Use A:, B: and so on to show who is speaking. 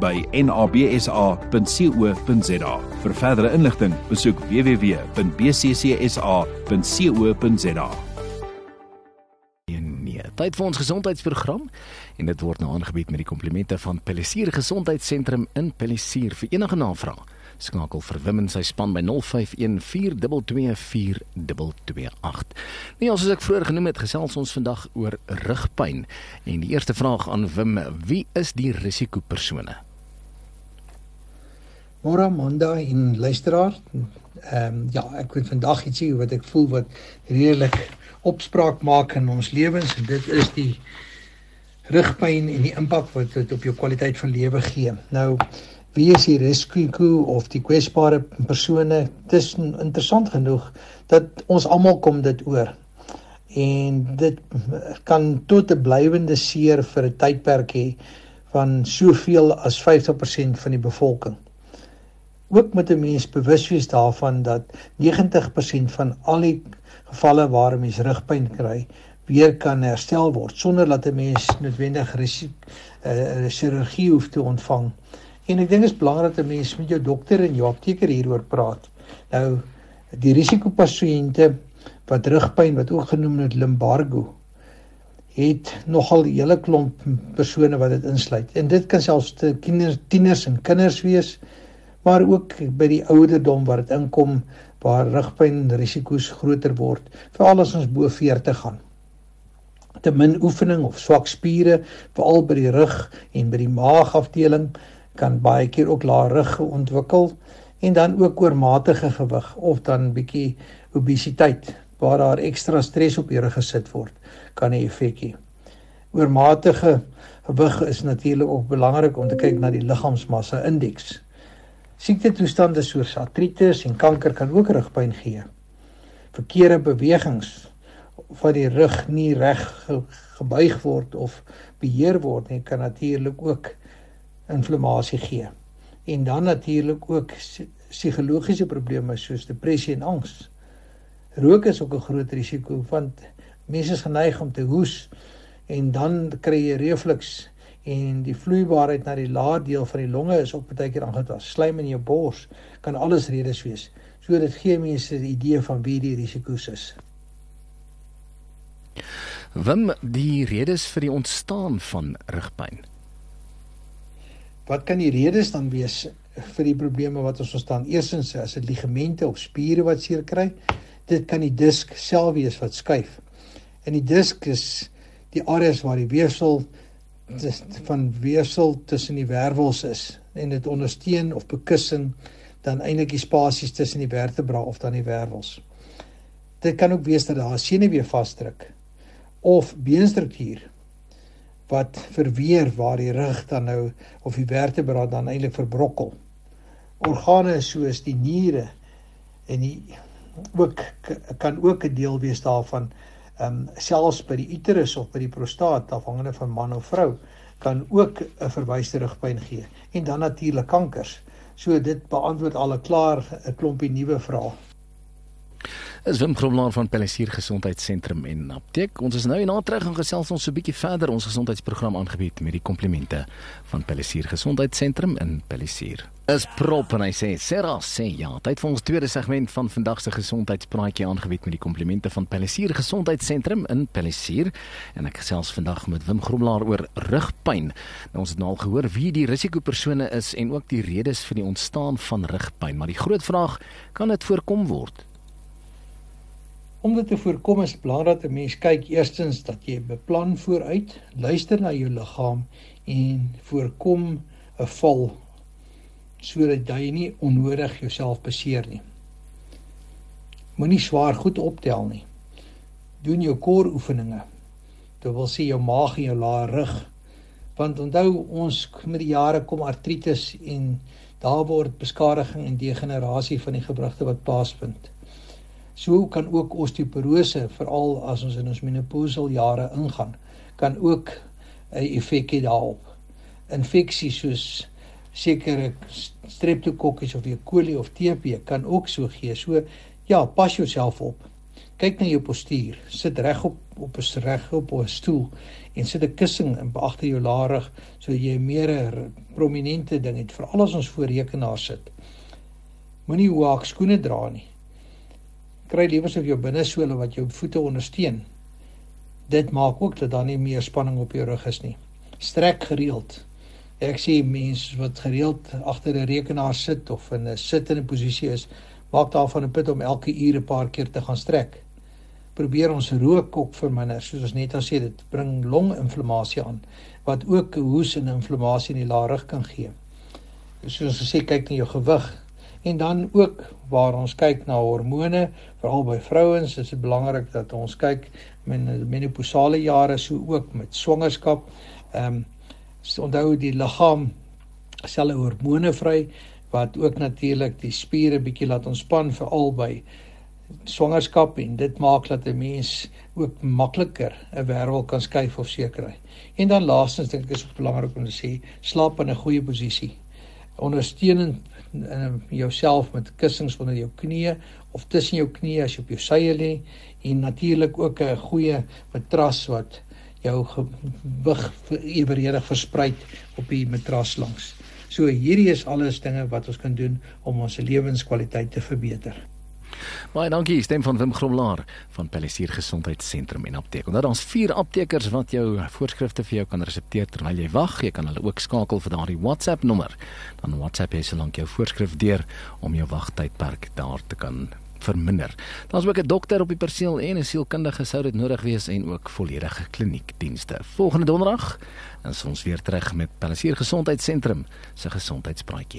A: by nabsa.co.za. Vir verdere inligting, besoek www.bccsa.co.za.
B: Nee, tyd vir ons gesondheidsprogram en dit word nou aangebied met die komplimente van Pellisier Gesondheidssentrum in Pellisier vir enige navrae skakel vir Wim en sy span by 0514224228. Nee, as ek vroeër genoem het, gesels ons vandag oor rugpyn en die eerste vraag aan Wim, wie is die risikopersone?
C: Môre Amanda en luisteraar. Ehm um, ja, ek wil vandag ietsie wat ek voel wat redelik opspraak maak in ons lewens en dit is die rugpyn en die impak wat dit op jou kwaliteit van lewe gee. Nou wie is die risiko of die kwesbare persone dis interessant genoeg dat ons almal kom dit oor en dit kan tot 'n blywende seer vir 'n tydperk hê van soveel as 50% van die bevolking. Ook moet 'n mens bewus wees daarvan dat 90% van al die gevalle waar 'n mens rugpyn kry, weer kan herstel word sonder dat 'n mens noodwendig risiko uh, eh, chirurgie hoef te ontvang. En ek dink dit is belangrik dat 'n mens met jou dokter en jou apteker hieroor praat. Nou die risikopasiënte wat rugpyn wat ook genoem word lumbago het nogal 'n hele klomp persone wat dit insluit. En dit kan selfs te tieners en kinders wees, maar ook by die ouderdom waar dit inkom waar rugpyn risiko's groter word, veral as ons bo 40 gaan. Te min oefening of swak spiere, veral by die rug en by die maagafdeling kan baie keer ook lae rug ontwikkel en dan ook oormatige gewig of dan bietjie obesiteit waar daar ekstra stres op jou gesit word kan 'n effek hê. Oormatige gewig is natuurlik ook belangrik om te kyk na die liggaamsmassa indeks. Siekte toestande soos artritis en kanker kan ook rugpyn gee. Verkeerde bewegings van die rug nie reg gebuig word of beheer word nie kan natuurlik ook inflammasie gee. En dan natuurlik ook psigologiese probleme soos depressie en angs. Rook is ook 'n groot risiko want mense is geneig om te hoes en dan kry jy reflux en die vloeibaarheid na die lae deel van die longe is ook baie keer aangetast. Slijm in jou bors kan alles redes wees. So dit gee mense 'n idee van wie die risiko's is.
B: Wim die redes vir die ontstaan van rugpyn.
C: Wat kan die redes dan wees vir die probleme wat ons verstaan? Eerstens as dit ligamente of spiere wat seer kry, dit kan die disk self wees wat skuif. En die disk is die areas waar die weefsel van weefsel tussen die wervels is en dit ondersteun of bekussing dan eintlik die spasies tussen die vertebra of dan die wervels. Dit kan ook wees dat daar 'n senuwee vasdruk of beenstruktuur wat verweer waar die rug dan nou of die vertebra dan eintlik verbrokkel. Organe soos die niere en die ook kan ook 'n deel wees daarvan ehm um, selfs by die uterus of by die prostaat afhangende van man of vrou kan ook 'n verwyste rugpyn gee en dan natuurlik kankers. So dit beantwoord al 'n klaar 'n klompie nuwe vrae.
B: Is Wim Kromlaan van Pellisier Gesondheidssentrum en Apteek. Ons is nou na terug en gesels ons 'n bietjie verder ons gesondheidsprogram aangebied met die komplimente van Pellisier Gesondheidssentrum in Pellisier. Is prop en hy sê Sarah sê ja, tyd vir ons tweede segment van vandag se gesondheidspraatjie aangebied met die komplimente van Pellisier Gesondheidssentrum in Pellisier en ek gesels vandag met Wim Kromlaan oor rugpyn. Nou ons het nou al gehoor wie die risikopersone is en ook die redes vir die ontstaan van rugpyn, maar die groot vraag, kan dit voorkom word?
C: Om dit te voorkom is belangrik dat 'n mens kyk eerstens dat jy beplan vooruit, luister na jou liggaam en voorkom 'n val sodat jy nie onnodig jouself beseer nie. Moenie swaar goed optel nie. Doen jou core oefeninge. Dit wil sê jou maag en jou lae rug Want onthou ons met die jare kom artritis en daar word beskadiging en degenerasie van die gewrigte wat plaasvind. So kan ook osteoporose veral as ons in ons menopausal jare ingaan, kan ook 'n effek hê daarop. Infeksies soos sekere streptokokkies of E. coli of TB kan ook so gee. So ja, pas jouself op. Kyk na jou postuur. Sit regop op 'n regop op 'n stoel en sit 'n kussing in agter jou larig sodat jy meer 'n prominente ding het veral as ons voor rekenaar sit. Moenie hoek skoene dra nie. Kry liewers of jou binnesole wat jou voete ondersteun. Dit maak ook dat daar nie meer spanning op jou rug is nie. Strek gereeld. Ek sê mense wat gereeld agter 'n rekenaar sit of in 'n sittende posisie is, maak daarvan 'n punt om elke uur 'n paar keer te gaan strek probeer ons rook ook verminder. Soos ons net al sê, dit bring longinflammasie aan wat ook hoes en inflammasie in die larig kan gee. Soos ons gesê, kyk na jou gewig en dan ook waar ons kyk na hormone, veral by vrouens, is dit belangrik dat ons kyk met menopausale jare so ook met swangerskap. Ehm um, onthou die liggaam sel hormone vry wat ook natuurlik die spiere bietjie laat ontspan veral by swangerskap en dit maak dat 'n mens ook makliker 'n wervel kan skuif of seker kry. En dan laastens dink ek is dit belangrik om te sê slaap in 'n goeie posisie. Ondersteunend in jouself met kussings onder jou knieë of tussen jou knieë as jy op jou sye lê en natuurlik ook 'n goeie matras wat jou gewig eweredig versprei op die matras langs. So hierdie is alles dinge wat ons kan doen om ons lewenskwaliteit te verbeter.
B: Baie dankie, stem van Wim Gromlaar van Palisier Gesondheidssentrum en Apteek. Onder ons vier aptekers wat jou voorskrifte vir jou kan resepteer terwyl jy wag. Jy kan hulle ook skakel vir daardie WhatsApp nommer. Dan WhatsApp jy solank jou voorskrif deur om jou wagtydperk daar te kan verminder. Daar's ook 'n dokter op die perseel en 'n sielkundige sou dit nodig wees en ook volledige kliniekdienste. Volgende donderdag is ons weer terug met Palisier Gesondheidssentrum se gesondheidspraatjie.